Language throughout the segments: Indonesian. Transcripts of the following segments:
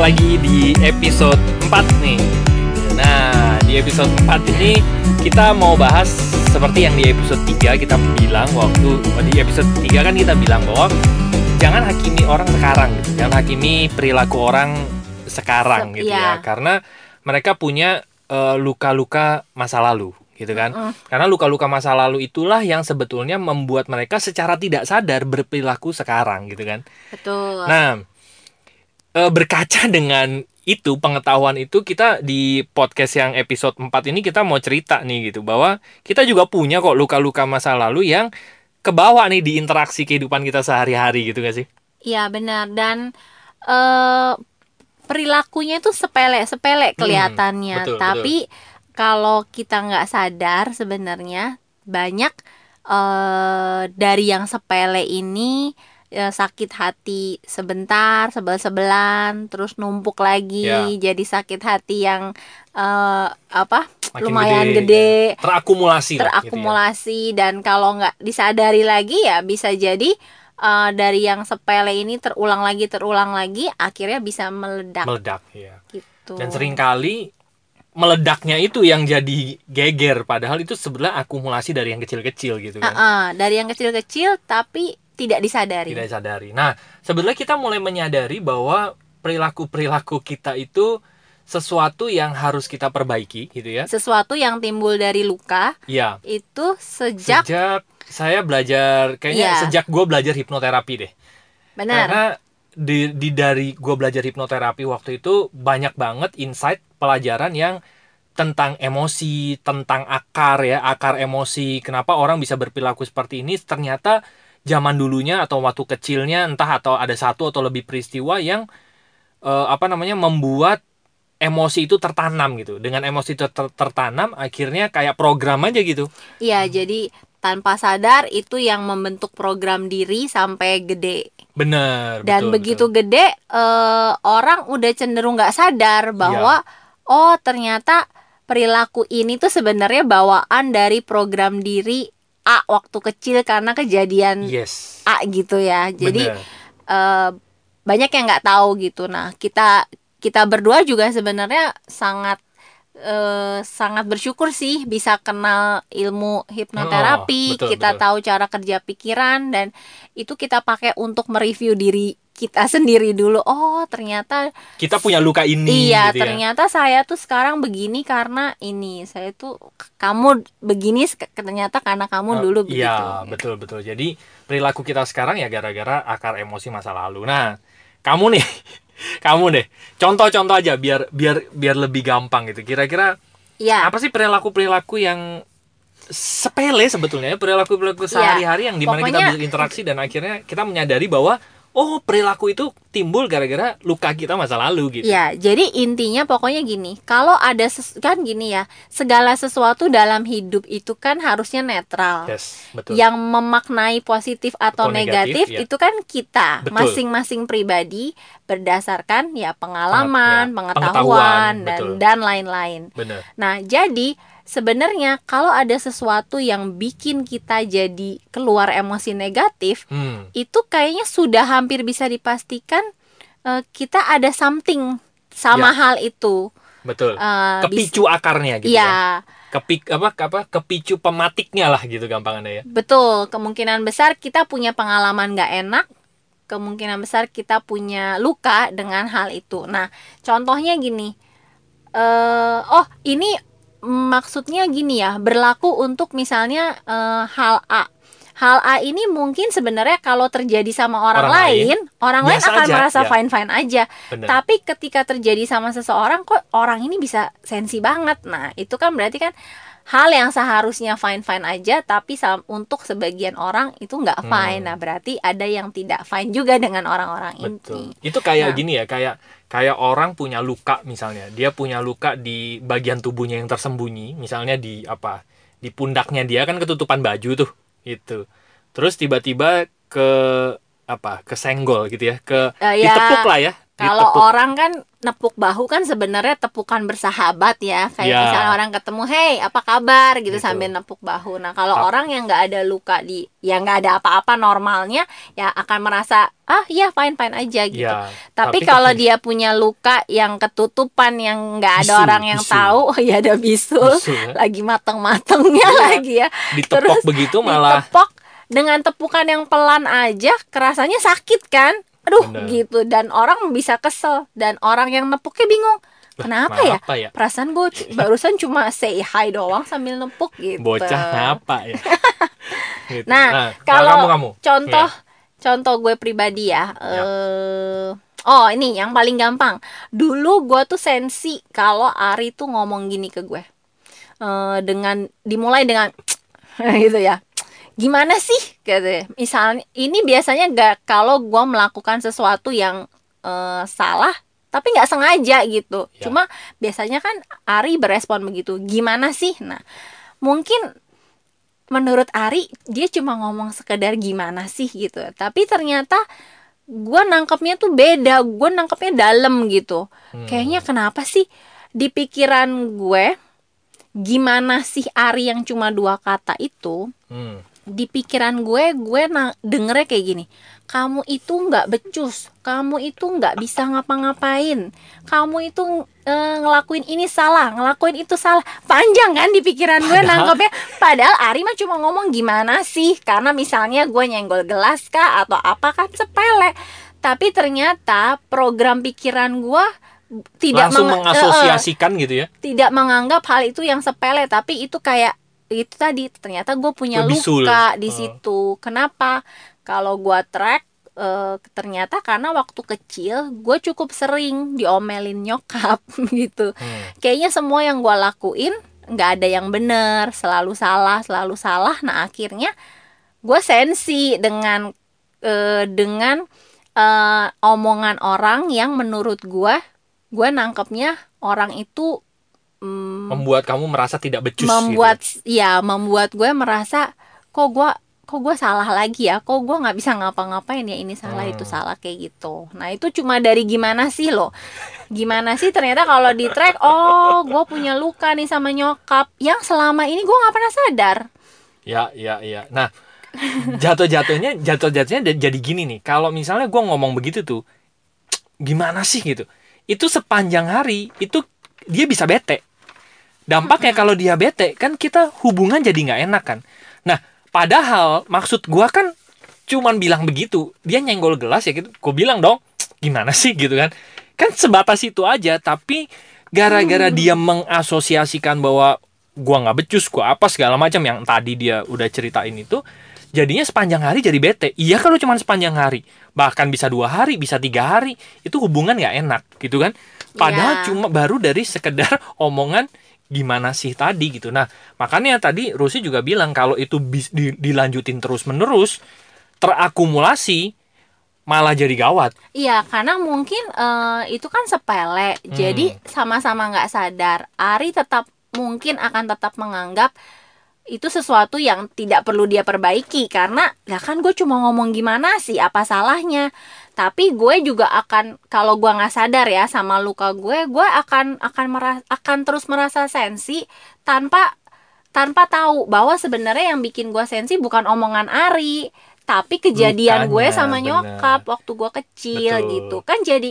lagi di episode 4 nih. Nah, di episode 4 ini kita mau bahas seperti yang di episode 3 kita bilang waktu oh, di episode 3 kan kita bilang bahwa jangan hakimi orang sekarang gitu. Jangan hakimi perilaku orang sekarang Se- gitu iya. ya. Karena mereka punya eh, luka-luka masa lalu gitu kan. Mm. Karena luka-luka masa lalu itulah yang sebetulnya membuat mereka secara tidak sadar berperilaku sekarang gitu kan. Betul. Nah, eh, berkaca dengan itu pengetahuan itu kita di podcast yang episode 4 ini kita mau cerita nih gitu bahwa kita juga punya kok luka-luka masa lalu yang kebawa nih di interaksi kehidupan kita sehari-hari gitu gak sih? Iya benar. Dan eh perilakunya itu sepele sepele kelihatannya, Hmm, betul, tapi kalau kita nggak sadar sebenarnya banyak eh dari yang sepele ini eh, sakit hati sebentar sebel-sebelan terus numpuk lagi Ya. jadi sakit hati yang eh, apa Makin lumayan gede, gede, ya. Terakumulasi lah, gitu ya. terakumulasi dan kalau nggak disadari lagi ya bisa jadi eh, dari yang sepele ini terulang lagi terulang lagi akhirnya bisa meledak meledak ya. gitu Dan sering kali meledaknya itu yang jadi geger padahal itu sebenarnya akumulasi dari yang kecil-kecil gitu kan. Ah, ah, dari yang kecil-kecil tapi tidak disadari tidak sadari. Nah, sebenarnya kita mulai menyadari bahwa perilaku-perilaku kita itu sesuatu yang harus kita perbaiki gitu ya. sesuatu yang timbul dari luka Iya. itu sejak, Sejak saya belajar kayaknya Iya. sejak gue belajar hipnoterapi deh. benar Karena di, di dari gue belajar hipnoterapi waktu itu banyak banget insight pelajaran yang tentang emosi, tentang akar ya, akar emosi. Kenapa orang bisa berperilaku seperti ini? Ternyata zaman dulunya atau waktu kecilnya entah atau ada satu atau lebih peristiwa yang eh, apa namanya membuat emosi itu tertanam gitu. Dengan emosi itu ter- tertanam akhirnya kayak program aja gitu. iya jadi tanpa sadar itu yang membentuk program diri sampai gede Bener. dan betul, begitu betul. gede eh, orang udah cenderung nggak sadar bahwa oh ternyata perilaku ini tuh sebenarnya bawaan dari program diri A waktu kecil karena kejadian Yes. A gitu ya jadi eh, banyak yang nggak tahu gitu nah kita kita berdua juga sebenarnya sangat eh, sangat bersyukur sih bisa kenal ilmu hipnoterapi Oh, betul, kita betul. tahu cara kerja pikiran dan itu kita pakai untuk mereview diri kita sendiri dulu oh ternyata kita punya luka ini iya gitu ya. ternyata saya tuh sekarang begini karena ini saya tuh kamu begini ternyata karena kamu Oh, dulu begitu Iya, betul betul. Jadi perilaku kita sekarang ya gara-gara akar emosi masa lalu. Nah, kamu nih, kamu deh. Contoh-contoh aja biar biar biar lebih gampang gitu. Kira-kira ya apa sih perilaku-perilaku yang sepele sebetulnya ya perilaku-perilaku Iya, sehari-hari yang di mana kita pokoknya- berinteraksi dan akhirnya kita menyadari bahwa oh perilaku itu timbul gara-gara luka kita masa lalu gitu. Ya, jadi intinya pokoknya gini, kalau ada kan gini ya, segala sesuatu dalam hidup itu kan harusnya netral. Yes, betul. Yang memaknai positif atau Atau negatif, negatif, ya. itu kan kita masing-masing pribadi berdasarkan ya pengalaman, ya, pengetahuan pengetahuan, dan betul. dan lain-lain. Nah, jadi sebenarnya kalau ada sesuatu yang bikin kita jadi keluar emosi negatif, Hmm. itu kayaknya sudah hampir bisa dipastikan eh, kita ada something sama Ya. hal itu. Betul. Bis- Kepicu akarnya gitu ya. Iya, Kepik apa apa kepicu pematiknya lah gitu gampangannya ya. betul. Kemungkinan besar kita punya pengalaman nggak enak. Kemungkinan besar kita punya luka dengan hal itu. Nah, contohnya gini. eh oh, ini maksudnya gini ya, berlaku untuk misalnya eh, hal A. Hal A ini mungkin sebenarnya kalau terjadi sama orang, Orang lain, lain, orang lain akan aja, merasa ya. fine-fine aja. Bener. Tapi ketika terjadi sama seseorang kok orang ini bisa sensi banget. Nah, itu kan berarti kan hal yang seharusnya fine-fine aja tapi untuk sebagian orang itu nggak fine. Hmm. Nah, berarti ada yang tidak fine juga dengan orang-orang ini. Itu kayak Nah. gini ya, kayak kayak orang punya luka misalnya. Dia punya luka di bagian tubuhnya yang tersembunyi, misalnya di apa? Di pundaknya dia kan ketutupan baju tuh. Itu. Terus tiba-tiba ke apa? Kesenggol gitu ya, ke Eh, ya. ditepuk lah ya. Kalau Ditepuk. orang kan nepuk bahu kan sebenarnya tepukan bersahabat ya. Kayak Ya. misalnya orang ketemu, "Hey, apa kabar?" gitu Gitu. sambil nepuk bahu. Nah, kalau orang yang nggak ada luka di yang nggak ada apa-apa normalnya ya akan merasa, "Ah, iya fine-fine aja" gitu. Ya, Tapi, tapi kalau dia punya luka yang ketutupan yang nggak ada Bisul, orang yang bisul. tahu, ya ada bisul, Bisul, ya. lagi mateng-matengnya Iya. lagi ya. ditepok Terus begitu malah Ditepok dengan tepukan yang pelan aja kerasanya sakit kan? Aduh Bener. gitu dan orang bisa kesel dan orang yang nepuknya bingung. Kenapa ya? Ya? Perasaan gue barusan cuma say hi doang sambil nepuk gitu. Bocah ngapa ya? Gitu. Nah, kalau kalau kamu kamu contoh Ya. contoh gue pribadi ya. Ya. eh, oh, ini yang paling gampang. Dulu gue tuh sensi kalau Ari tuh ngomong gini ke gue. Eh, dengan dimulai dengan gitu ya. Gimana sih gitu. Misalnya ini biasanya gak kalau gue melakukan sesuatu yang eh, salah tapi nggak sengaja gitu. Ya. Cuma biasanya kan Ari berespon begitu. Gimana sih? Nah, mungkin menurut Ari dia cuma ngomong sekedar gimana sih gitu tapi ternyata gue nangkepnya tuh beda gue nangkepnya dalam gitu Hmm. kayaknya kenapa sih di pikiran gue gimana sih Ari yang cuma dua kata itu Hmm. Di pikiran gue gue na- dengernya kayak gini kamu itu nggak becus kamu itu nggak bisa ngapa-ngapain kamu itu eh, ngelakuin ini salah ngelakuin itu salah. Panjang kan di pikiran gue Padahal- nangkepnya padahal Ari mah cuma ngomong gimana sih? Karena misalnya gue nyenggol gelas kah atau apa kan sepele. Tapi ternyata program pikiran gue tidak langsung menge- eh, eh, mengasosiasikan gitu ya? tidak menganggap hal itu yang sepele tapi itu kayak itu tadi ternyata gue punya Lebih luka di Oh. situ. Kenapa? Kalau gue track eh, ternyata karena waktu kecil gue cukup sering diomelin nyokap gitu. Hmm. kayaknya semua yang gue lakuin nggak ada yang bener selalu salah selalu salah. Nah akhirnya gue sensi dengan eh, dengan eh, omongan orang yang menurut gue gue nangkepnya orang itu mm, membuat kamu merasa tidak becus membuat gitu. ya membuat gue merasa kok gue kok gue salah lagi ya? Kok gue nggak bisa ngapa-ngapain ya? Ini salah Hmm. itu salah kayak gitu. Nah itu cuma dari gimana sih lo? Gimana sih ternyata kalau di track oh gue punya luka nih sama nyokap. Yang selama ini gue nggak pernah sadar. Ya ya ya. Nah jatuh-jatuhnya jatuh-jatuhnya jadi gini nih. Kalau misalnya gue ngomong begitu tuh gimana sih? gitu. Itu sepanjang hari itu dia bisa bete dampaknya kalau dia bete kan kita hubungan jadi nggak enak kan? Nah padahal maksud gue kan cuman bilang begitu dia nyenggol gelas ya gitu. Gue bilang dong gimana sih? gitu kan. Kan sebatas itu aja tapi gara-gara dia mengasosiasikan bahwa gua nggak becus gua apa segala macam yang tadi dia udah ceritain itu jadinya sepanjang hari jadi bete. Iya kalau cuma sepanjang hari. Bahkan bisa dua hari bisa tiga hari itu hubungan nggak enak gitu kan. Padahal Iya. cuma baru dari sekedar omongan gimana sih tadi gitu nah makanya tadi Rusi juga bilang kalau itu bis- di- dilanjutin terus menerus terakumulasi malah jadi gawat Iya, karena mungkin eh, itu kan sepele. Hmm. Jadi sama-sama nggak sadar. Ari tetap mungkin akan tetap menganggap itu sesuatu yang tidak perlu dia perbaiki karena ya kan gue cuma ngomong gimana sih apa salahnya tapi gue juga akan kalau gue nggak sadar ya sama luka gue gue akan akan mera- akan terus merasa sensi tanpa tanpa tahu bahwa sebenarnya yang bikin gue sensi bukan omongan Ari tapi kejadian gue Lukanya, sama bener. nyokap waktu gue kecil Betul. gitu kan jadi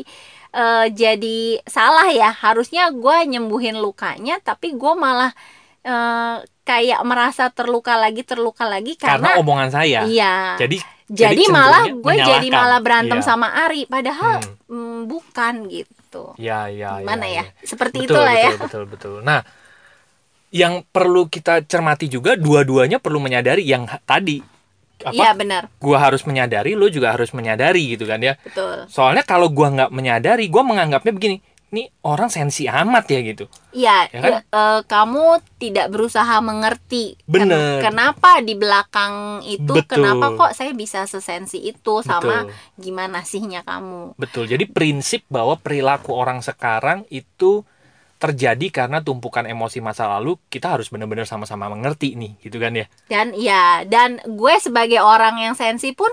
eh, jadi salah ya harusnya gue nyembuhin lukanya tapi gue malah eh, kayak merasa terluka lagi terluka lagi karena, karena, omongan saya. Iya. Jadi jadi cenderungnya malah gue jadi malah berantem Iya. sama Ari. Padahal Hmm. mm, bukan gitu. Ya ya gimana ya, ya, seperti betul, itulah ya. betul, betul betul. Nah yang perlu kita cermati juga dua-duanya perlu menyadari yang tadi. Apa? Iya benar. Gua harus menyadari lo juga harus menyadari gitu kan ya. Betul. Soalnya kalau gua nggak menyadari gua menganggapnya begini nih orang sensi amat ya gitu Iya, Ya kan? eh, kamu tidak berusaha mengerti Ken- Bener. kenapa di belakang itu Betul. kenapa kok saya bisa sesensi itu sama Betul. gimana sihnya kamu. betul jadi prinsip bahwa perilaku orang sekarang itu terjadi karena tumpukan emosi masa lalu kita harus benar-benar sama-sama mengerti nih gitu kan ya Dan ya, dan gue sebagai orang yang sensi pun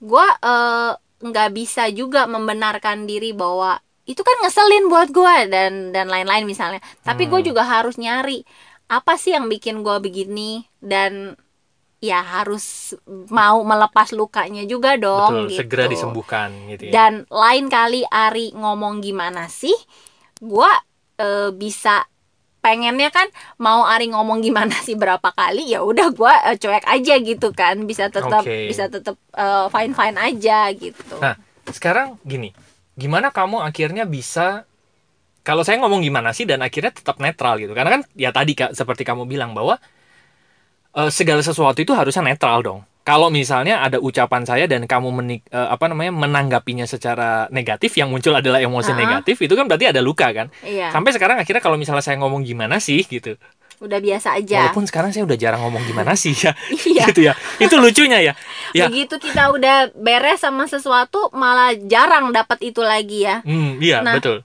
gue eh, nggak bisa juga membenarkan diri bahwa itu kan ngeselin buat gue dan dan lain-lain misalnya. Tapi gue Hmm. juga harus nyari apa sih yang bikin gue begini? Dan ya harus mau melepas lukanya juga dong betul gitu. segera disembuhkan gitu ya. Dan lain kali Ari ngomong gimana sih gue eh, bisa pengennya kan mau Ari ngomong gimana sih berapa kali ya udah gue cuek aja gitu kan. Bisa tetap Oke. bisa tetap fine fine aja gitu. Nah, sekarang gini, gimana kamu akhirnya bisa kalau saya ngomong gimana sih dan akhirnya tetap netral gitu. Karena kan ya tadi Kak seperti kamu bilang bahwa eh, segala sesuatu itu harusnya netral dong. Kalau misalnya ada ucapan saya dan kamu menik, eh, apa namanya menanggapinya secara negatif yang muncul adalah emosi Ah. negatif itu kan berarti ada luka kan. iya Sampai sekarang akhirnya kalau misalnya saya ngomong gimana sih gitu. Udah biasa aja Walaupun sekarang saya udah jarang ngomong gimana sih ya. iya gitu ya. Itu lucunya ya. Ya. begitu kita udah beres sama sesuatu malah jarang dapat itu lagi ya Hmm, iya, Nah, betul.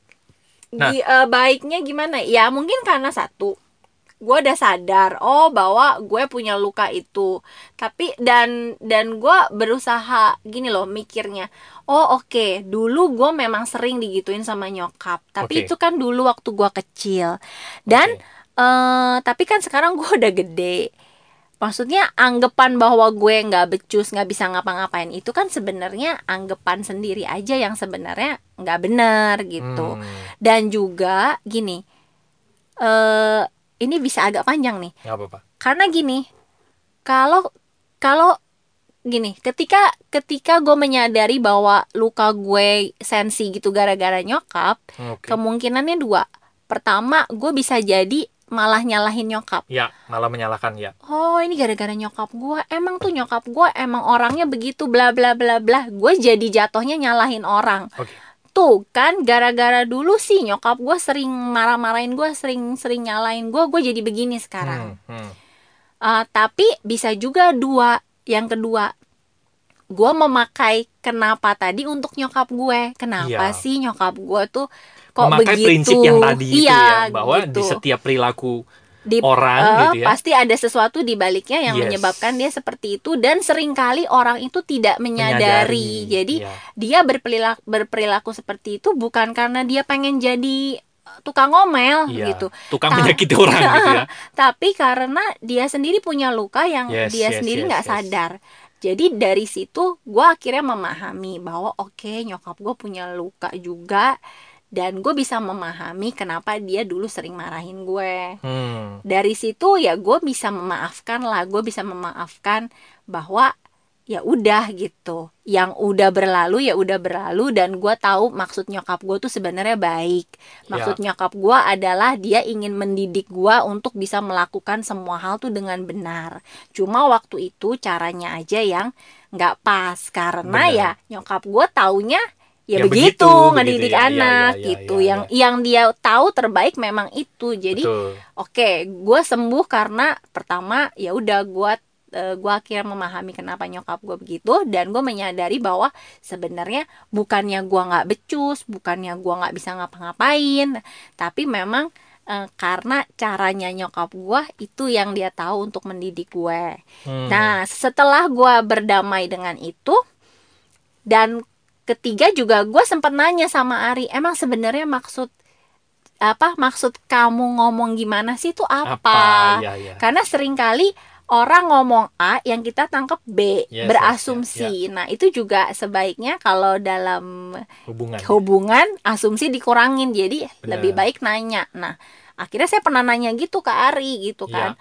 Nah. Gi- eh, baiknya gimana ya mungkin karena satu gue udah sadar oh bahwa gue punya luka itu tapi dan dan gue berusaha gini loh mikirnya oh oke dulu gue memang sering digituin sama nyokap tapi Oke. itu kan dulu waktu gue kecil dan Oke. Eh tapi kan sekarang gue udah gede. Maksudnya anggapan bahwa gue nggak becus nggak bisa ngapa-ngapain itu kan sebenarnya anggapan sendiri aja yang sebenarnya nggak benar gitu. Hmm, dan juga gini eh ini bisa agak panjang nih. Nggak apa-apa. karena gini kalau kalau gini ketika ketika gue menyadari bahwa luka gue sensi gitu gara-gara nyokap Oke. kemungkinannya dua. Pertama gue bisa jadi malah nyalahin nyokap Ya, malah menyalahkan ya. oh ini gara-gara nyokap gue emang tuh nyokap gue emang orangnya begitu bla bla bla bla gue jadi jatuhnya nyalahin orang Oke. tuh kan gara-gara dulu sih nyokap gue sering marah-marahin gue sering-sering nyalain gue gue jadi begini sekarang Hmm, hmm. Uh, tapi bisa juga dua yang kedua gue memakai kenapa tadi untuk nyokap gue kenapa Iya. sih nyokap gue tuh kok Memakai begitu prinsip yang tadi itu iya, ya, bahwa di gitu. setiap perilaku Di- orang eh, gitu ya. pasti ada sesuatu di baliknya yang Yes. menyebabkan dia seperti itu dan sering kali orang itu tidak menyadari, jadi ya. dia berperilaku berperilaku seperti itu bukan karena dia pengen jadi uh, tukang ngomel Iya, gitu tukang Ta- menyakiti orang gitu ya. tapi karena dia sendiri punya luka yang Yes, dia yes, sendiri yes, nggak yes. sadar jadi dari situ gue akhirnya memahami bahwa oke nyokap gue punya luka juga dan gue bisa memahami kenapa dia dulu sering marahin gue. Hmm, dari situ ya gue bisa memaafkan lah. Gue bisa memaafkan bahwa ya udah gitu. Yang udah berlalu ya udah berlalu dan gue tahu maksud nyokap gue tuh sebenarnya baik. Maksud nyokap gue adalah dia ingin mendidik gue untuk bisa melakukan semua hal tuh dengan benar. Cuma waktu itu caranya aja yang nggak pas. Karena Benar. ya nyokap gue taunya ya, Ya begitu, begitu, begitu. ngedidik ya, ya, anak ya, ya, gitu. ya, yang yang dia tahu terbaik memang itu. Jadi. Oke, gue sembuh karena pertama ya udah gue gue akhirnya memahami kenapa nyokap gue begitu dan gue menyadari bahwa sebenarnya bukannya gue nggak becus, bukannya gue nggak bisa ngapa-ngapain, tapi memang eh, karena caranya nyokap gue itu yang dia tahu untuk mendidik gue. Hmm, Nah, setelah gue berdamai dengan itu dan ketiga juga gue sempat nanya sama Ari, emang sebenarnya maksud apa maksud kamu ngomong gimana sih itu apa? apa? Ya, ya. Karena sering kali orang ngomong A yang kita tangkap B, Yes, berasumsi. Nah, itu juga sebaiknya kalau dalam Hubungan. hubungan asumsi dikurangin. Jadi Benar. lebih baik nanya. Nah, akhirnya saya pernah nanya gitu ke Ari gitu Iya. kan.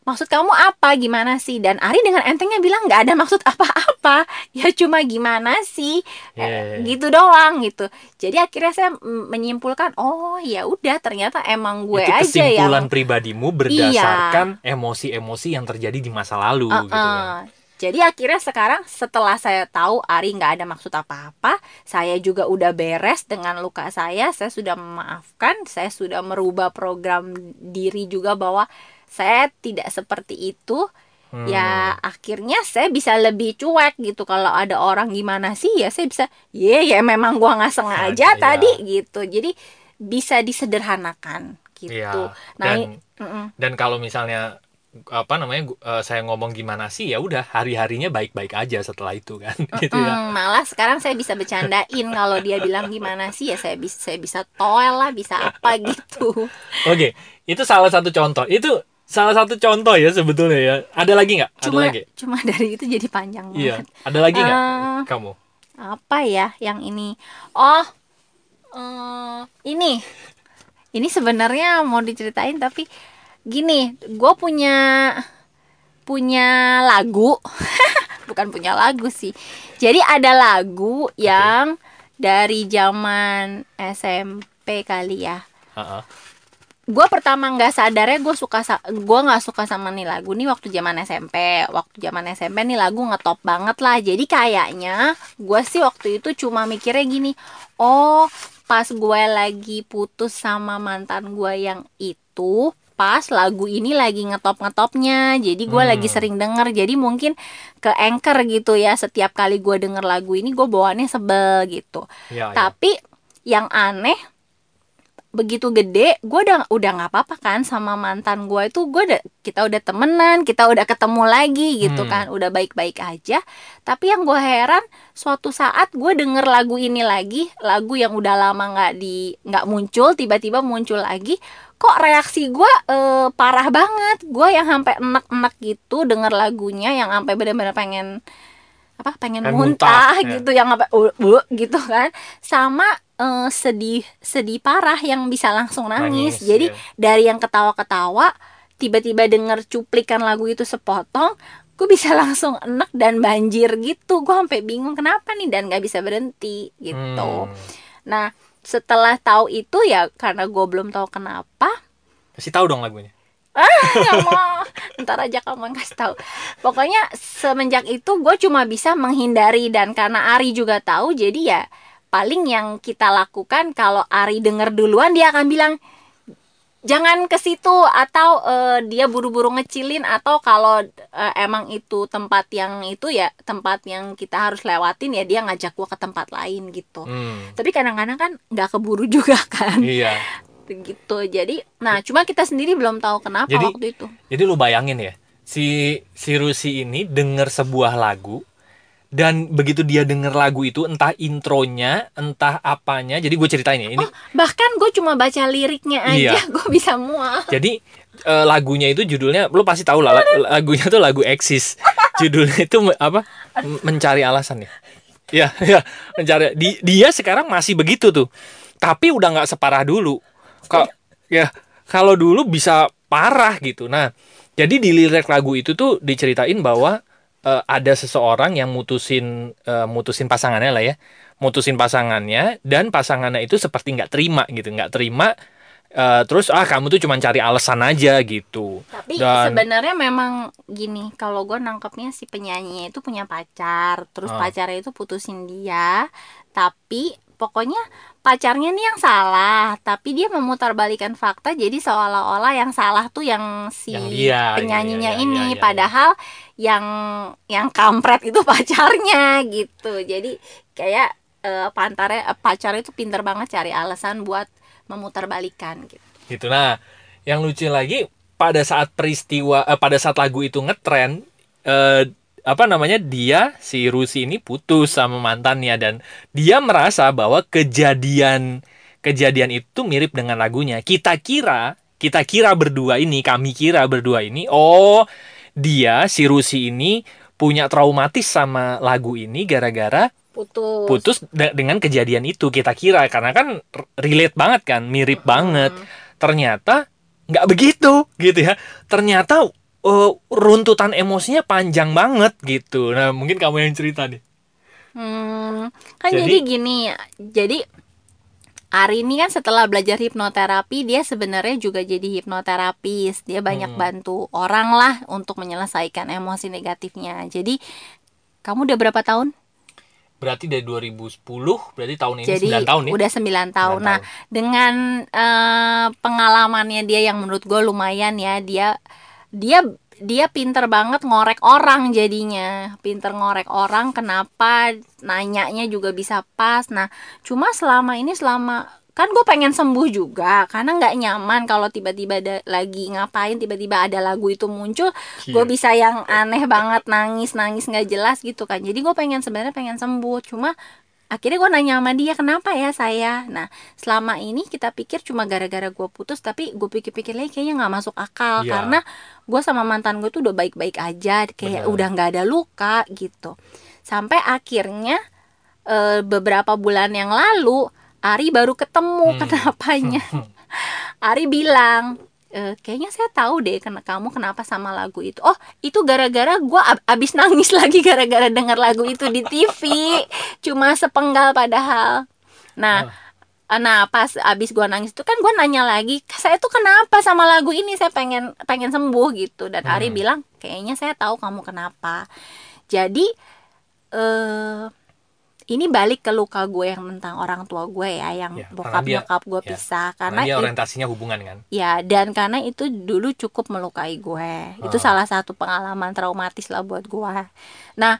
Maksud kamu apa? Gimana sih? Dan Ari dengan entengnya bilang nggak ada maksud apa-apa. Ya cuma gimana sih? Ya, ya, Eh, ya. gitu doang gitu. Jadi akhirnya saya menyimpulkan, oh ya udah ternyata emang gue itu aja kesimpulan yang pribadimu berdasarkan emosi-emosi yang terjadi di masa lalu Uh-uh. gitu kan. Jadi akhirnya sekarang setelah saya tahu Ari nggak ada maksud apa-apa, saya juga udah beres dengan luka saya, saya sudah memaafkan, saya sudah merubah program diri juga bahwa saya tidak seperti itu. Hmm. Ya akhirnya saya bisa lebih cuek gitu kalau ada orang gimana sih ya saya bisa, ya ya memang gua nggak sengaja Sengaja, ya. tadi gitu. Jadi bisa disederhanakan gitu. Iya. Nah, Dan mm-mm. dan kalau misalnya apa namanya eh, saya ngomong gimana sih ya udah hari-harinya baik-baik aja setelah itu kan gitu ya Mm, malah sekarang saya bisa bercandain kalau dia bilang gimana sih ya saya bisa saya bisa toel lah bisa apa gitu oke itu salah satu contoh itu salah satu contoh ya sebetulnya ya. Ada lagi nggak? Ada cuma lagi? cuma dari itu jadi panjang iya. banget. Ada lagi nggak Eh, kamu? apa ya yang ini? Oh eh, ini. Ini sebenarnya mau diceritain tapi gini gue punya punya lagu. Bukan punya lagu sih. Jadi ada lagu yang dari zaman SMP kali ya. Heeh. Gue pertama nggak sadarnya gue suka gue nggak suka sama nih lagu nih waktu zaman SMP waktu zaman SMP nih lagu ngetop banget lah. Jadi kayaknya gue sih waktu itu cuma mikirnya gini oh pas gue lagi putus sama mantan gue yang itu pas lagu ini lagi ngetop ngetopnya jadi gue Hmm. lagi sering denger. Jadi mungkin ke anchor gitu ya setiap kali gue denger lagu ini gue bawaannya sebel gitu. Ya, ya. tapi yang aneh begitu gede gue udah udah nggak apa-apa kan sama mantan gue itu gue udah kita udah temenan kita udah ketemu lagi gitu Hmm. kan udah baik-baik aja tapi yang gue heran suatu saat gue denger lagu ini lagi lagu yang udah lama nggak di nggak muncul tiba-tiba muncul lagi kok reaksi gue eh, parah banget gue yang sampai enek-enek gitu denger lagunya yang sampai bener-bener pengen apa pengen Pengen muntah, muntah, ya. gitu yang apa uh, uh, gitu kan sama eh, sedih sedih parah yang bisa langsung nangis, Nangis, jadi ya. dari yang ketawa-ketawa tiba-tiba denger cuplikan lagu itu sepotong gue bisa langsung enek dan banjir gitu. Gue sampai bingung kenapa nih dan nggak bisa berhenti gitu. Hmm. nah setelah tahu itu ya karena gue belum tahu kenapa kasih tahu dong lagunya. Nggak mau. Ntar aja kamu yang kasih tahu. Pokoknya semenjak itu gue cuma bisa menghindari dan karena Ari juga tahu jadi ya paling yang kita lakukan kalau Ari denger duluan dia akan bilang jangan ke situ atau eh, dia buru-buru ngecilin atau kalau eh, emang itu tempat yang itu ya tempat yang kita harus lewatin ya dia ngajak gua ke tempat lain gitu. Hmm. tapi kadang-kadang kan nggak keburu juga kan. Iya. Gitu. Jadi nah cuma kita sendiri belum tahu kenapa Jadi- waktu itu. Jadi lu bayangin ya, si si Rusi ini denger sebuah lagu dan begitu dia denger lagu itu entah intronya, entah apanya. Jadi gue ceritain ya ini. bahkan gue cuma baca liriknya aja Iya. gue bisa mual Jadi eh, lagunya itu judulnya lu pasti tahu lah la- lagunya tuh lagu Exis. Judulnya itu apa? Mencari alasan ya. Ya, ya, mencari. Di, dia sekarang masih begitu tuh. Tapi udah nggak separah dulu. Kok ya kalau dulu bisa parah gitu. Nah, jadi di lirik lagu itu tuh diceritain bahwa eh, ada seseorang yang mutusin eh, mutusin pasangannya lah ya. Mutusin pasangannya dan pasangannya itu seperti nggak terima gitu, nggak terima eh, terus ah kamu tuh cuma cari alasan aja gitu. tapi Dan- sebenarnya memang gini kalau gue nangkepnya si penyanyinya itu punya pacar terus Ah. pacarnya itu putusin dia tapi pokoknya pacarnya nih yang salah tapi dia memutarbalikan fakta jadi seolah-olah yang salah tuh yang si Yang dia, penyanyinya iya, iya, ini. iya, iya. padahal yang yang kampret itu pacarnya gitu. Jadi kayak eh, pantarnya eh, pacarnya itu pinter banget cari alasan buat memutarbalikan gitu. Gitu. Nah yang lucu lagi pada saat peristiwa eh, pada saat lagu itu ngetren eh, apa namanya dia si Rusi ini putus sama mantannya dan dia merasa bahwa kejadian kejadian itu mirip dengan lagunya. Kita kira kita kira berdua ini kami kira berdua ini oh dia si Rusi ini punya traumatis sama lagu ini gara-gara putus. putus de- dengan kejadian itu. Kita kira karena kan relate banget kan mirip banget. Ternyata nggak begitu gitu ya. Ternyata eh, runtutan emosinya panjang banget gitu nah mungkin kamu yang cerita deh Hmm, kan Jadi- jadi, gini, jadi Ari ini kan setelah belajar hipnoterapi dia sebenarnya juga jadi hipnoterapis. Dia banyak Hmm. bantu orang lah untuk menyelesaikan emosi negatifnya. Jadi kamu udah berapa tahun? berarti dari 2010 berarti tahun ini jadi 9 tahun ya udah 9 tahun. 9 Nah, tahun. dengan eh, pengalamannya dia yang menurut gue lumayan ya, dia dia dia pinter banget ngorek orang jadinya pinter ngorek orang kenapa nanyanya juga bisa pas nah cuma selama ini selama kan gue pengen sembuh juga karena nggak nyaman kalau tiba-tiba ada lagi ngapain tiba-tiba ada lagu itu muncul gue Iya. bisa yang aneh banget nangis nangis nggak jelas gitu kan jadi gue pengen sebenarnya pengen sembuh cuma akhirnya gue nanya sama dia kenapa ya saya nah selama ini kita pikir cuma gara-gara gue putus tapi gue pikir-pikir lagi kayaknya nggak masuk akal Iya. karena gue sama mantan gue tuh udah baik-baik aja kayak Bener. udah nggak ada luka gitu. Sampai akhirnya eh, beberapa bulan yang lalu Ari baru ketemu Hmm. kenapanya. Ari bilang "Eh, kayaknya saya tahu deh kena kamu kenapa sama lagu itu. Oh itu gara-gara gue abis nangis lagi gara-gara denger lagu itu di TV cuma sepenggal padahal. Nah Nah pas abis gue nangis itu kan gue nanya lagi saya tuh kenapa sama lagu ini saya pengen pengen sembuh gitu dan Ari Hmm. bilang kayaknya saya tahu kamu kenapa jadi eh ini balik ke luka gue yang tentang orang tua gue ya yang Ya, bokap dia- nyokap gue ya, pisah Karena karena dia it- orientasinya hubungan kan. ya dan karena itu dulu cukup melukai gue itu Ah. salah satu pengalaman traumatis lah buat gue nah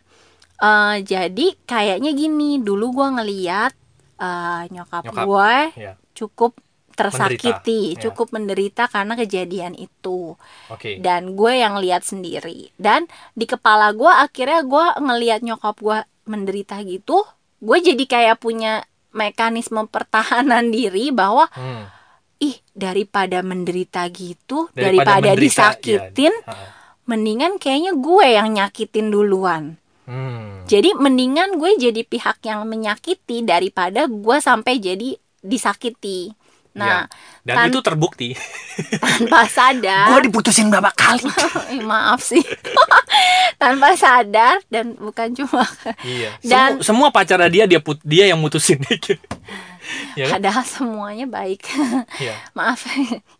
eh, jadi kayaknya gini dulu gue ngeliat eh, nyokap, Nyokap, gue ya. cukup tersakiti Menderita, cukup menderita karena kejadian itu Oke. dan gue yang lihat sendiri dan di kepala gue akhirnya gue ngelihat nyokap gue menderita gitu gue jadi kayak punya mekanisme pertahanan diri bahwa Hmm. ih daripada menderita gitu Daripada daripada, menderita, disakitin Ha. mendingan kayaknya gue yang nyakitin duluan Hmm. jadi mendingan gue jadi pihak yang menyakiti daripada gue sampai jadi disakiti nah Dan tan- itu terbukti. tanpa sadar Gua diputusin berapa kali? Eh, maaf sih tanpa sadar dan bukan cuma iya. Dan- semua, semua pacarnya dia dia put, dia yang mutusin ya kan? padahal semuanya baik Iya. maaf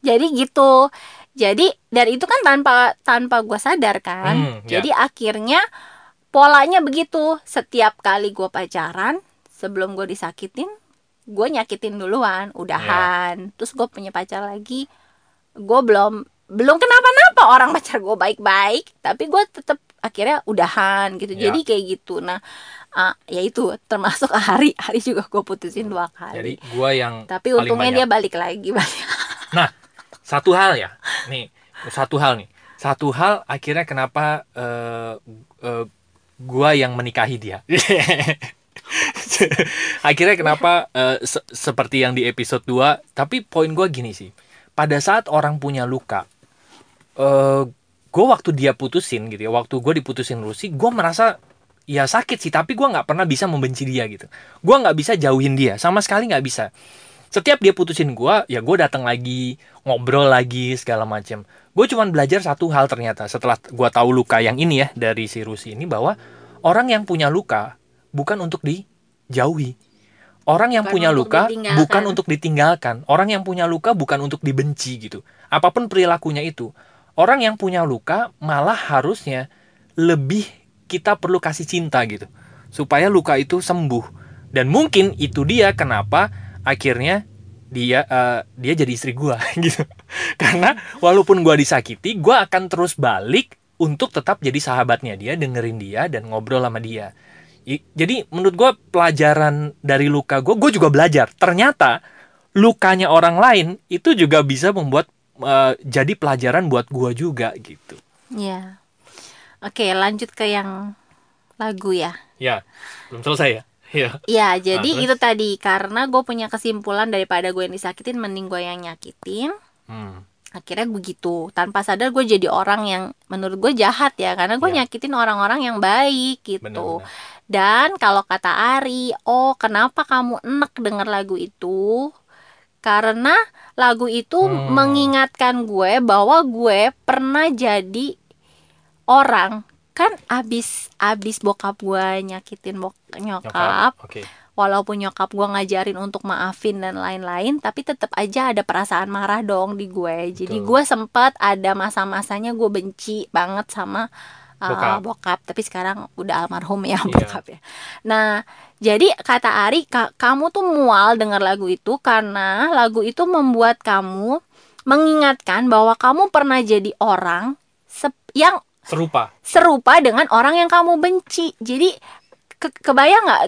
jadi gitu jadi dan itu kan tanpa tanpa gue sadar kan Hmm, ya. jadi akhirnya polanya begitu. Setiap kali gue pacaran sebelum gue disakitin gue nyakitin duluan udahan. Terus gue punya pacar lagi gue belum belum kenapa-napa orang pacar gue baik-baik tapi gue tetap akhirnya udahan gitu. Ya. jadi kayak gitu. Nah ah, ya itu termasuk hari hari juga gue putusin dua Jadi kali gua yang tapi untungnya banyak. dia balik lagi balik Nah, satu hal ya. Nih, satu hal nih. Satu hal akhirnya kenapa eh eh, gua yang menikahi dia. akhirnya kenapa eh, se- seperti yang di episode 2, tapi poin gua gini sih. Pada saat orang punya luka eh gue waktu dia putusin gitu ya, waktu gue diputusin Rusi, gue merasa ya sakit sih, tapi gue nggak pernah bisa membenci dia gitu. Gue nggak bisa jauhin dia, sama sekali nggak bisa setiap dia putusin gua ya gue datang lagi ngobrol lagi segala macam gue cuman belajar satu hal ternyata setelah gua tahu luka yang ini ya dari si Rusi ini bahwa orang yang punya luka bukan untuk dijauhi. Orang yang Bukan punya untuk luka bukan untuk ditinggalkan. Orang yang punya luka bukan untuk dibenci gitu. Apa pun perilakunya itu orang yang punya luka malah harusnya lebih kita perlu kasih cinta gitu supaya luka itu sembuh. Dan mungkin itu dia kenapa akhirnya dia eh, dia jadi istri gua gitu karena walaupun gua disakiti gua akan terus balik untuk tetap jadi sahabatnya dia dengerin dia dan ngobrol sama dia. Jadi menurut gua pelajaran dari luka gua gua juga belajar. Ternyata lukanya orang lain itu juga bisa membuat eh, jadi pelajaran buat gua juga gitu. Ya oke lanjut ke yang lagu ya. Ya belum selesai ya? Ya Ya, jadi terus? itu tadi karena gue punya kesimpulan daripada gue yang disakitin, mending gue yang nyakitin. Hmm. Akhirnya begitu, tanpa sadar gue jadi orang yang menurut gue jahat ya, karena gue Ya. nyakitin orang-orang yang baik gitu. benar-benar Dan kalau kata Ari, oh kenapa kamu enek denger lagu itu? Karena lagu itu Hmm. mengingatkan gue bahwa gue pernah jadi orang kan abis abis bokap gue nyakitin bok nyokap, oke walaupun nyokap gue ngajarin untuk maafin dan lain-lain tapi tetap aja ada perasaan marah dong di gue jadi Betul. gue sempat ada masa-masanya gue benci banget sama uh, Bokap. bokap. tapi sekarang udah almarhum ya bokap ya nah jadi kata Ari "Ka- kamu tuh mual dengar lagu itu karena lagu itu membuat kamu mengingatkan bahwa kamu pernah jadi orang yang serupa serupa dengan orang yang kamu benci. Jadi ke- kebayang nggak?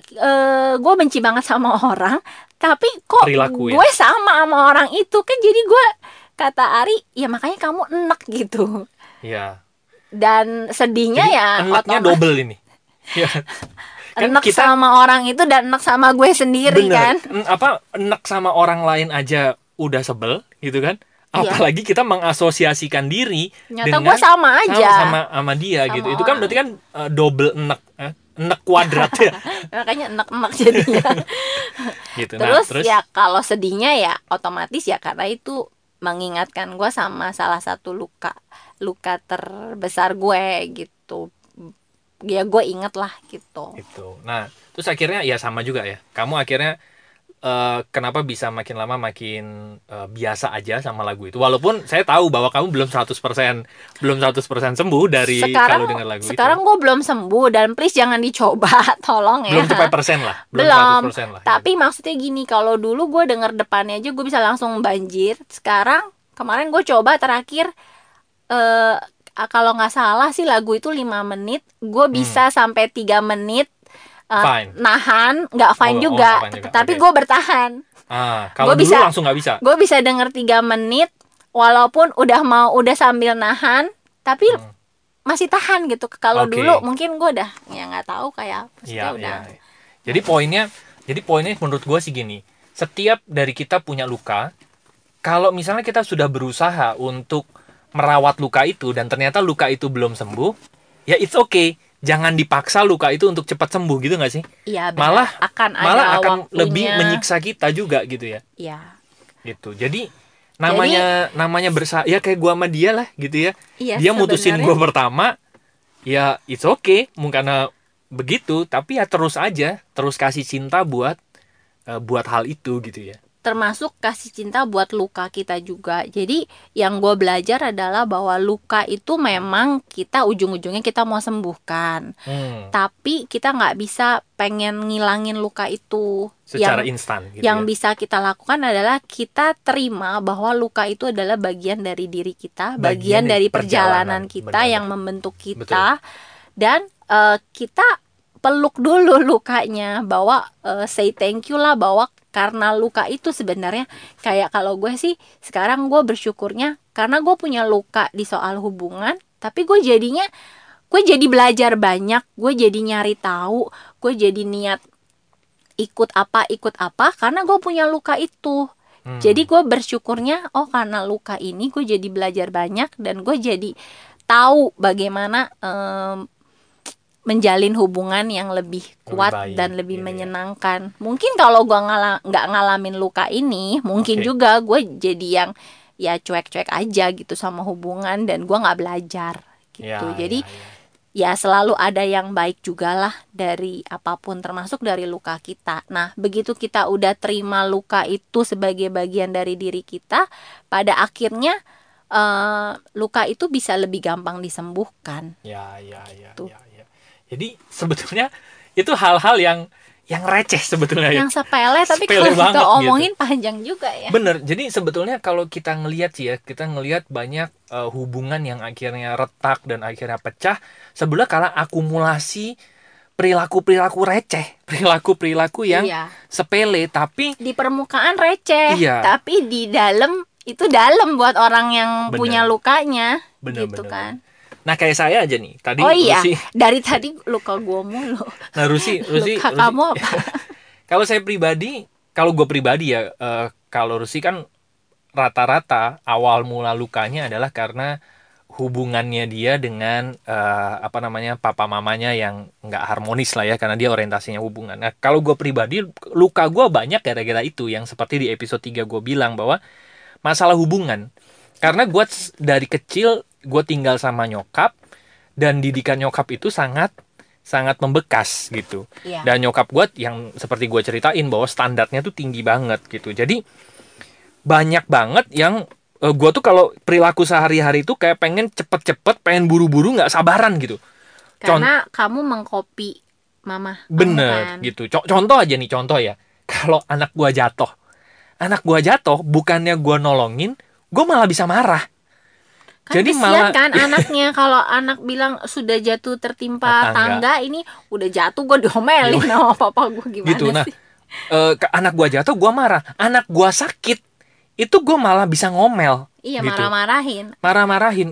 gue benci banget sama orang, tapi kok Perilaku ya? gue sama sama orang itu kan jadi gue kata Ari ya makanya kamu enak gitu Iya. dan sedihnya Jadi ya enaknya otomatis double ini. Iya. Kan enak kita- sama orang itu dan enak sama gue sendiri kan En- apa enak sama orang lain aja udah sebel gitu kan? Iya. Apalagi kita mengasosiasikan diri ternyata dengan gue sama aja sama sama, sama dia Sama gitu. Itu kan orang. berarti kan eh, double enak, eh? Enak kuadrat ya. makanya enak-enak jadinya gitu. terus, nah, terus ya kalau sedihnya ya otomatis ya karena itu mengingatkan gue sama salah satu luka luka terbesar gue gitu ya gue inget lah gitu itu. Nah, terus akhirnya ya sama juga ya. Kamu akhirnya eh, kenapa bisa makin lama makin eh, biasa aja sama lagu itu. Walaupun saya tahu bahwa kamu belum 100% belum 100% sembuh dari sekarang kalau dengar lagu sekarang itu. gue belum sembuh dan please jangan dicoba tolong ya Belum persen lah, belum, Belum. 100% lah. tapi maksudnya gini kalau dulu gue denger depannya aja gue bisa langsung banjir sekarang kemarin gue coba terakhir eh kalau nggak salah sih lagu itu 5 menit gue bisa sampai tiga menit eh. Fine. nahan nggak fine Oh, oh, juga, nggak fine juga, tapi oke. gue bertahan Ah, kalau dulu bisa- langsung nggak bisa. gue bisa denger tiga menit walaupun udah mau udah sambil nahan tapi Hmm. masih tahan gitu kalau Oke. dulu mungkin gue udah ya nggak tahu kayak maksudnya Iya, udah iya. Jadi poinnya, jadi poinnya menurut gue sih gini. Setiap dari kita punya luka, kalau misalnya kita sudah berusaha untuk merawat luka itu dan ternyata luka itu belum sembuh, ya it's okay. Jangan dipaksa luka itu untuk cepat sembuh gitu nggak sih? Iya. Malah akan ada Malah akan waktunya. lebih menyiksa kita juga gitu ya. Iya. Gitu. Jadi namanya namanya bersa ya kayak gua sama dia lah gitu ya. Iya, dia mutusin gue pertama ya it's okay mungkin karena begitu tapi ya terus aja terus kasih cinta buat eh, buat hal itu gitu ya termasuk kasih cinta buat luka kita juga. Jadi yang gue belajar adalah bahwa luka itu memang kita ujung-ujungnya kita mau sembuhkan, Hmm, tapi kita nggak bisa pengen ngilangin luka itu. secara yang instan gitu yang ya. bisa kita lakukan adalah kita terima bahwa luka itu adalah bagian dari diri kita, Bagian bagian, dari perjalanan, perjalanan, kita benar, yang betul. membentuk kita dan eh, kita peluk dulu lukanya bahwa eh, say thank you lah bahwa karena luka itu sebenarnya kayak kalau gue sih sekarang gue bersyukurnya karena gue punya luka di soal hubungan tapi gue jadinya gue jadi belajar banyak gue jadi nyari tahu gue jadi niat ikut apa ikut apa karena gue punya luka itu Hmm. jadi gue bersyukurnya oh karena luka ini gue jadi belajar banyak dan gue jadi tahu bagaimana em, menjalin hubungan yang lebih kuat baik, dan lebih gitu ya. menyenangkan mungkin kalau gue ngala nggak ngalamin luka ini mungkin Oke. juga gue jadi yang ya cuek-cuek aja gitu sama hubungan dan gue nggak belajar gitu Ya, jadi ya, ya. ya selalu ada yang baik juga lah dari apa pun termasuk dari luka kita. Nah, begitu kita udah terima luka itu sebagai bagian dari diri kita, pada akhirnya eh, luka itu bisa lebih gampang disembuhkan. ya ya ya Tuh. ya, ya. Jadi sebetulnya itu hal-hal yang yang receh sebetulnya ya Yang sepele tapi Sepele kalau kita banget gitu. omongin panjang juga ya. Bener, jadi sebetulnya kalau kita ngelihat sih ya, kita ngelihat banyak eh, hubungan yang akhirnya retak dan akhirnya pecah, sebelah karena akumulasi perilaku-perilaku receh, perilaku-perilaku yang Iya. sepele tapi Di permukaan receh, Iya. tapi di dalam itu dalam buat orang yang Bener. punya lukanya, Bener, gitu bener, kan. Nah kayak saya aja nih, tadi Oh iya, Rusi, dari tadi luka gue mulu. nah Rusi, Rusi, Luka Rusi- kamu apa? kalau saya pribadi, kalau gue pribadi ya, eh, kalau Rusi kan rata-rata awal mula lukanya adalah karena hubungannya dia dengan eh, apa namanya papa mamanya yang nggak harmonis lah ya karena dia orientasinya hubungan. Nah kalau gue pribadi luka gue banyak gara-gara itu yang seperti di episode 3 gue bilang bahwa masalah hubungan karena gue dari kecil gue tinggal sama nyokap dan didikan nyokap itu sangat sangat membekas gitu Iya. dan nyokap gue yang seperti gue ceritain bahwa standarnya tuh tinggi banget gitu jadi banyak banget yang gue tuh kalau perilaku sehari-hari itu kayak pengen cepet-cepet pengen buru-buru nggak sabaran gitu Karena kamu mengkopi mama. bener kan. gitu Co- contoh aja nih contoh ya kalau anak gue jatuh anak gue jatuh bukannya gue nolongin gue malah bisa marah Jadi kesian malah- kan anaknya kalau anak bilang sudah jatuh tertimpa Tangga. tangga. ini udah jatuh gue diomelin sama papa gue gimana gitu nah sih? eh, ke anak gua jatuh gua marah anak gua sakit itu gua malah bisa ngomel iya gitu. marah-marahin marah-marahin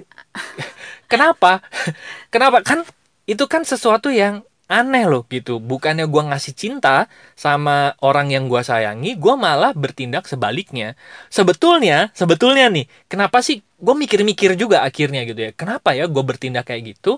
kenapa kenapa kan itu kan sesuatu yang aneh loh gitu. Bukannya gua ngasih cinta sama orang yang gua sayangi gua malah bertindak sebaliknya. Sebetulnya sebetulnya nih kenapa sih? Gue mikir-mikir juga akhirnya gitu ya. Kenapa ya gue bertindak kayak gitu?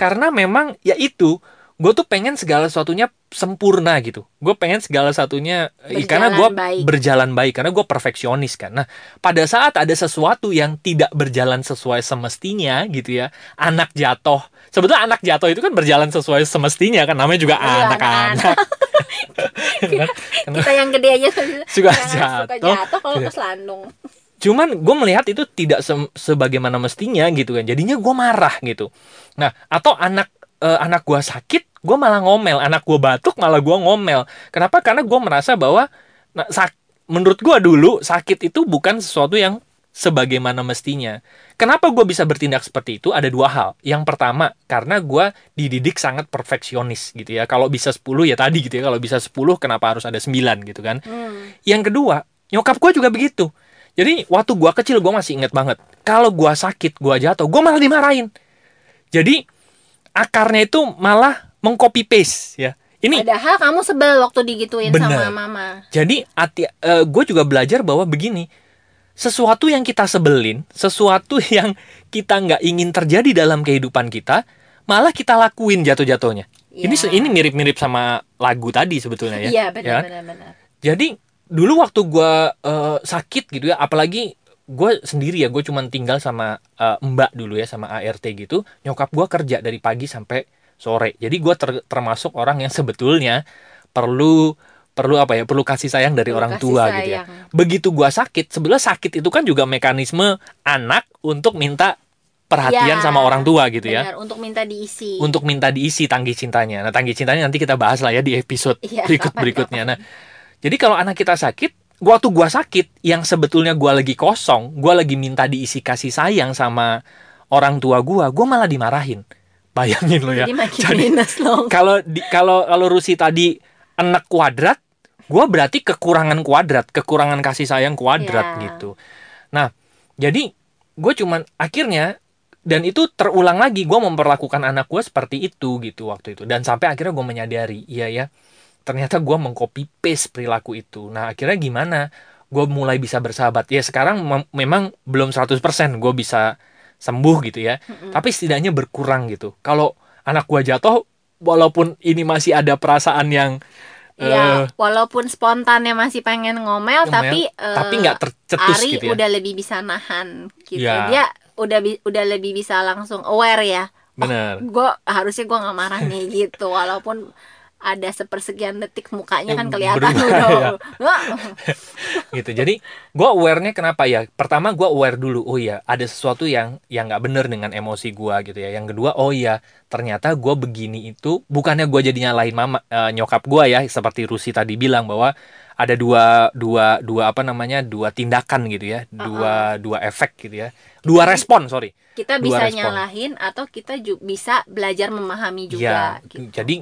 Karena memang ya itu gue tuh pengen segala sesuatunya sempurna gitu. Gue pengen segala satunya eh, karena gue Berjalan baik. berjalan karena gue perfeksionis kan. Nah pada saat ada sesuatu yang tidak berjalan sesuai semestinya gitu ya anak jatuh. Sebetulnya anak jatuh itu kan berjalan sesuai semestinya kan namanya juga Iya, anak-anak. Kan? Kita yang gede aja. Suka jangan suka jatuh. jatuh kalau Iya. ke selandung. Cuman gue melihat itu tidak se- sebagaimana mestinya gitu kan. Jadinya gue marah gitu. Nah atau anak eh, anak gue sakit gue malah ngomel. Anak gue batuk malah gue ngomel. Kenapa? Karena gue merasa bahwa nah, sak- menurut gue dulu sakit itu bukan sesuatu yang sebagaimana mestinya. Kenapa gue bisa bertindak seperti itu? Ada dua hal. Yang pertama karena gue dididik sangat perfeksionis gitu ya. Kalau bisa 10 ya tadi gitu ya. Kalau bisa 10 kenapa harus ada 9 gitu kan? Hmm. yang kedua, nyokap gue juga begitu. Jadi waktu gue kecil gue masih inget banget. Kalau gue sakit, gue jatuh, gue malah dimarahin. Jadi akarnya itu malah mengcopy paste ya. Ini padahal kamu sebel waktu digituin Bener. sama mama jadi hati, gue juga belajar bahwa begini, sesuatu yang kita sebelin, sesuatu yang kita nggak ingin terjadi dalam kehidupan kita, malah kita lakuin jatuh-jatuhnya. Ini Iya. se- ini mirip-mirip sama lagu tadi sebetulnya ya. iya ya benar kan? benar benar Jadi dulu waktu gua eh, sakit gitu ya, apalagi gue sendiri ya, gue cuman tinggal sama eh, mbak dulu ya, sama ART gitu. Nyokap gua kerja dari pagi sampai sore. Jadi gua ter- termasuk orang yang sebetulnya perlu perlu apa ya, perlu kasih sayang dari Perlu orang tua gitu ya. sayang. Begitu gua sakit, sebenarnya sakit itu kan juga mekanisme anak untuk minta perhatian Ya, sama orang tua gitu ya. benar untuk minta diisi Untuk minta diisi tangki cintanya. Nah, tangki cintanya nanti kita bahas lah ya di episode Iya, berikut berikutnya. Nah, jadi kalau anak kita sakit, gua tuh gua sakit, yang sebetulnya gua lagi kosong, gua lagi minta diisi kasih sayang sama orang tua gua, gua malah dimarahin. Bayangin lo ya. jadi makin Jadi, minus loh Kalau di kalau kalau Rusi tadi enak kuadrat, gua berarti kekurangan kuadrat, kekurangan kasih sayang kuadrat Iya. gitu. Nah, jadi gue cuman akhirnya dan itu terulang lagi gue memperlakukan anak gue seperti itu gitu waktu itu dan sampai akhirnya gue menyadari iya ya ternyata gue mengcopy paste perilaku itu nah akhirnya gimana gue mulai bisa bersahabat ya sekarang mem- memang belum 100% gue bisa sembuh gitu ya Mm-mm. tapi setidaknya berkurang gitu kalau anak gue jatuh walaupun ini masih ada perasaan yang Ya, eh, walaupun spontannya masih pengen ngomel, Ngomel, tapi eh, tapi nggak tercetus Ari gitu ya udah lebih bisa nahan gitu. Ya. Dia udah udah lebih bisa langsung aware ya. bener Gue harusnya gue nggak marah nih gitu, walaupun ada sepersekian detik mukanya Ya, kan kelihatan berubah, udah. ya. Gitu jadi gue awarenya kenapa ya pertama gue aware dulu oh iya ada sesuatu yang yang nggak bener dengan emosi gue gitu ya yang kedua oh iya ternyata gue begini itu bukannya gue jadi nyalahin mama eh, nyokap gue ya seperti Rusi tadi bilang bahwa ada dua dua dua apa namanya dua tindakan gitu ya dua dua efek gitu ya dua respon sorry kita Dua bisa respon. nyalahin atau kita ju- bisa belajar memahami ya juga. gitu. jadi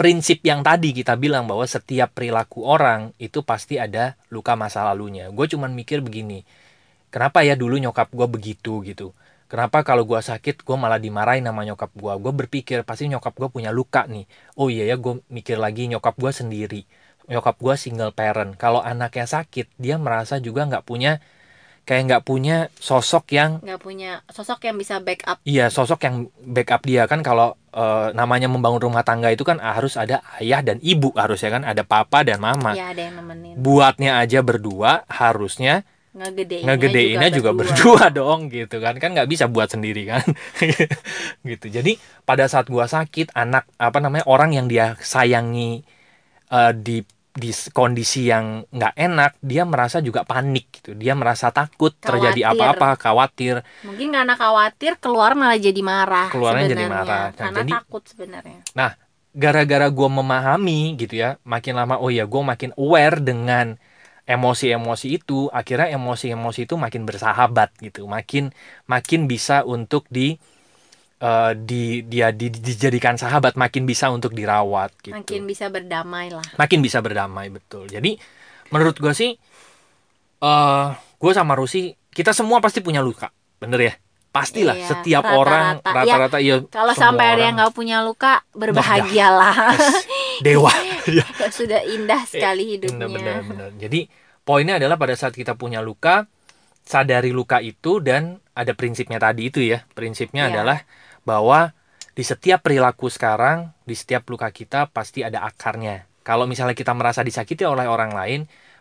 prinsip yang tadi kita bilang bahwa setiap perilaku orang itu pasti ada luka masa lalunya. Gue cuman mikir begini kenapa ya dulu nyokap gue begitu gitu? Kenapa kalau gue sakit gue malah dimarahin sama nyokap gue gue berpikir pasti nyokap gue punya luka nih. Oh iya ya gue mikir lagi nyokap gue sendiri. Nyokap gue single parent. Kalau anaknya sakit dia merasa juga nggak punya kayak nggak punya sosok yang nggak punya sosok yang bisa backup. Iya, sosok yang backup dia. Kan kalau eh, namanya membangun rumah tangga itu kan harus ada ayah dan ibu harusnya kan ada papa dan mama. ya ada yang nemenin. Buatnya aja berdua harusnya ngegedeinnya, ngegedeinnya juga, berdua dong gitu kan. Kan nggak bisa buat sendiri kan. Gitu. Jadi pada saat gua sakit anak apa namanya orang yang dia sayangi eh, di di kondisi yang nggak enak dia merasa juga panik gitu. Dia merasa takut terjadi Khawatir. apa-apa khawatir. Mungkin karena khawatir keluar malah jadi marah Keluarnya jadi marah. Nah, karena jadi- takut sebenarnya. Gara-gara gue memahami gitu ya makin lama oh ya gue makin aware dengan emosi-emosi itu akhirnya emosi-emosi itu makin bersahabat gitu. Makin makin bisa untuk di eh, di dia di- dijadikan sahabat makin bisa untuk dirawat gitu. Makin bisa berdamai lah. Makin bisa berdamai betul. Jadi menurut gue sih eh gue sama Rusi kita semua pasti punya luka bener ya? Pastilah Iya, setiap rata-rata. orang Ya, rata-rata iya kalau semua sampai ada yang nggak punya luka berbahagialah dewa. Ya, sudah indah sekali hidupnya. bener, bener, bener. jadi poinnya adalah pada saat kita punya luka sadari luka itu dan ada prinsipnya tadi itu ya. Prinsipnya Iya. adalah bahwa di setiap perilaku sekarang di setiap luka kita pasti ada akarnya kalau misalnya kita merasa disakiti oleh orang lain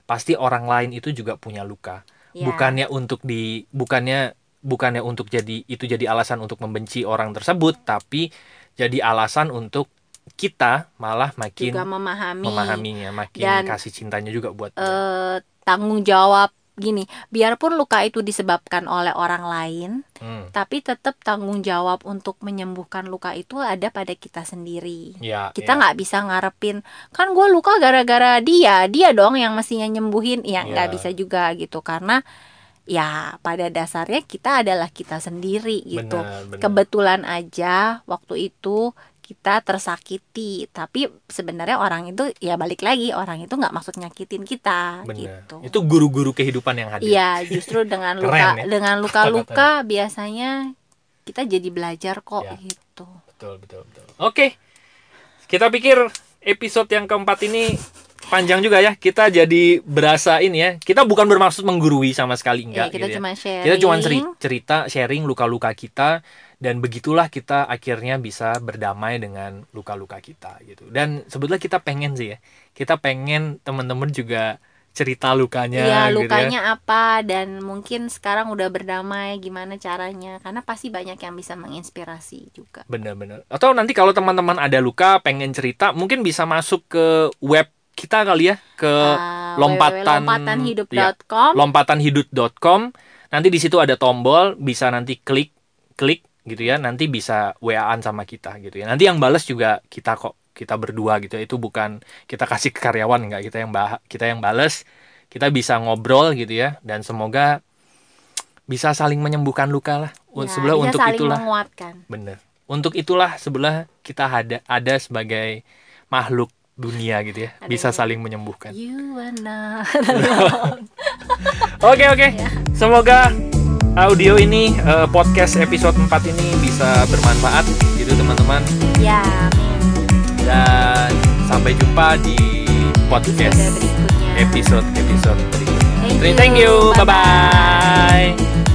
pasti orang lain itu juga punya luka Ya. bukannya untuk di bukannya bukannya untuk jadi itu jadi alasan untuk membenci orang tersebut tapi jadi alasan untuk kita malah makin juga memahami, memahaminya makin Dan, kasih cintanya juga buat dia. eh, tanggung jawab gini biarpun luka itu disebabkan oleh orang lain Hmm, tapi tetap tanggung jawab untuk menyembuhkan luka itu ada pada kita sendiri ya, kita ya. nggak bisa ngarepin kan gue luka gara-gara dia dia dong yang mestinya nyembuhin ya nggak Ya. bisa juga gitu karena ya pada dasarnya kita adalah kita sendiri gitu Benar, benar. kebetulan aja waktu itu kita tersakiti tapi sebenarnya orang itu ya balik lagi orang itu nggak maksud nyakitin kita Benar. gitu Itu guru-guru kehidupan yang hadir. iya justru dengan Keren luka ya. dengan luka-luka biasanya kita jadi belajar kok Ya. gitu Betul, betul, betul. Oke. Kita pikir episode yang keempat ini panjang juga ya. Kita jadi berasa ini ya. Kita bukan bermaksud menggurui sama sekali enggak ya, kita gitu ya. cuma sharing Kita cuma ceri- cerita sharing luka-luka kita dan begitulah kita akhirnya bisa berdamai dengan luka-luka kita gitu. Dan sebetulnya kita pengen sih ya. Kita pengen teman-teman juga cerita lukanya Iya gitu ya. lukanya apa dan mungkin sekarang udah berdamai gimana caranya karena pasti banyak yang bisa menginspirasi juga. Bener-bener. Atau nanti kalau teman-teman ada luka pengen cerita, mungkin bisa masuk ke web kita kali ya ke Ah, lompatan- www.lompatanhidup.com lompatanhidup.com. Nanti di situ ada tombol, bisa nanti klik klik gitu ya. Nanti bisa WA-an sama kita gitu ya. Nanti yang bales juga kita kok kita berdua gitu ya. Itu bukan kita kasih ke karyawan enggak kita yang bah kita yang bales. Kita bisa ngobrol gitu ya dan semoga bisa saling menyembuhkan luka lah. Ya, sebelah bisa untuk saling itulah menguatkan. Bener. Untuk itulah sebelah kita ada ada sebagai makhluk dunia gitu ya, Ada bisa saling menyembuhkan. You. Oke oke. Ya. Semoga audio ini eh, podcast episode 4 ini bisa bermanfaat gitu teman-teman ya, amin. dan sampai jumpa di podcast berikutnya. episode episode berikutnya. Thank Thank you. you. Bye Bye-bye. bye.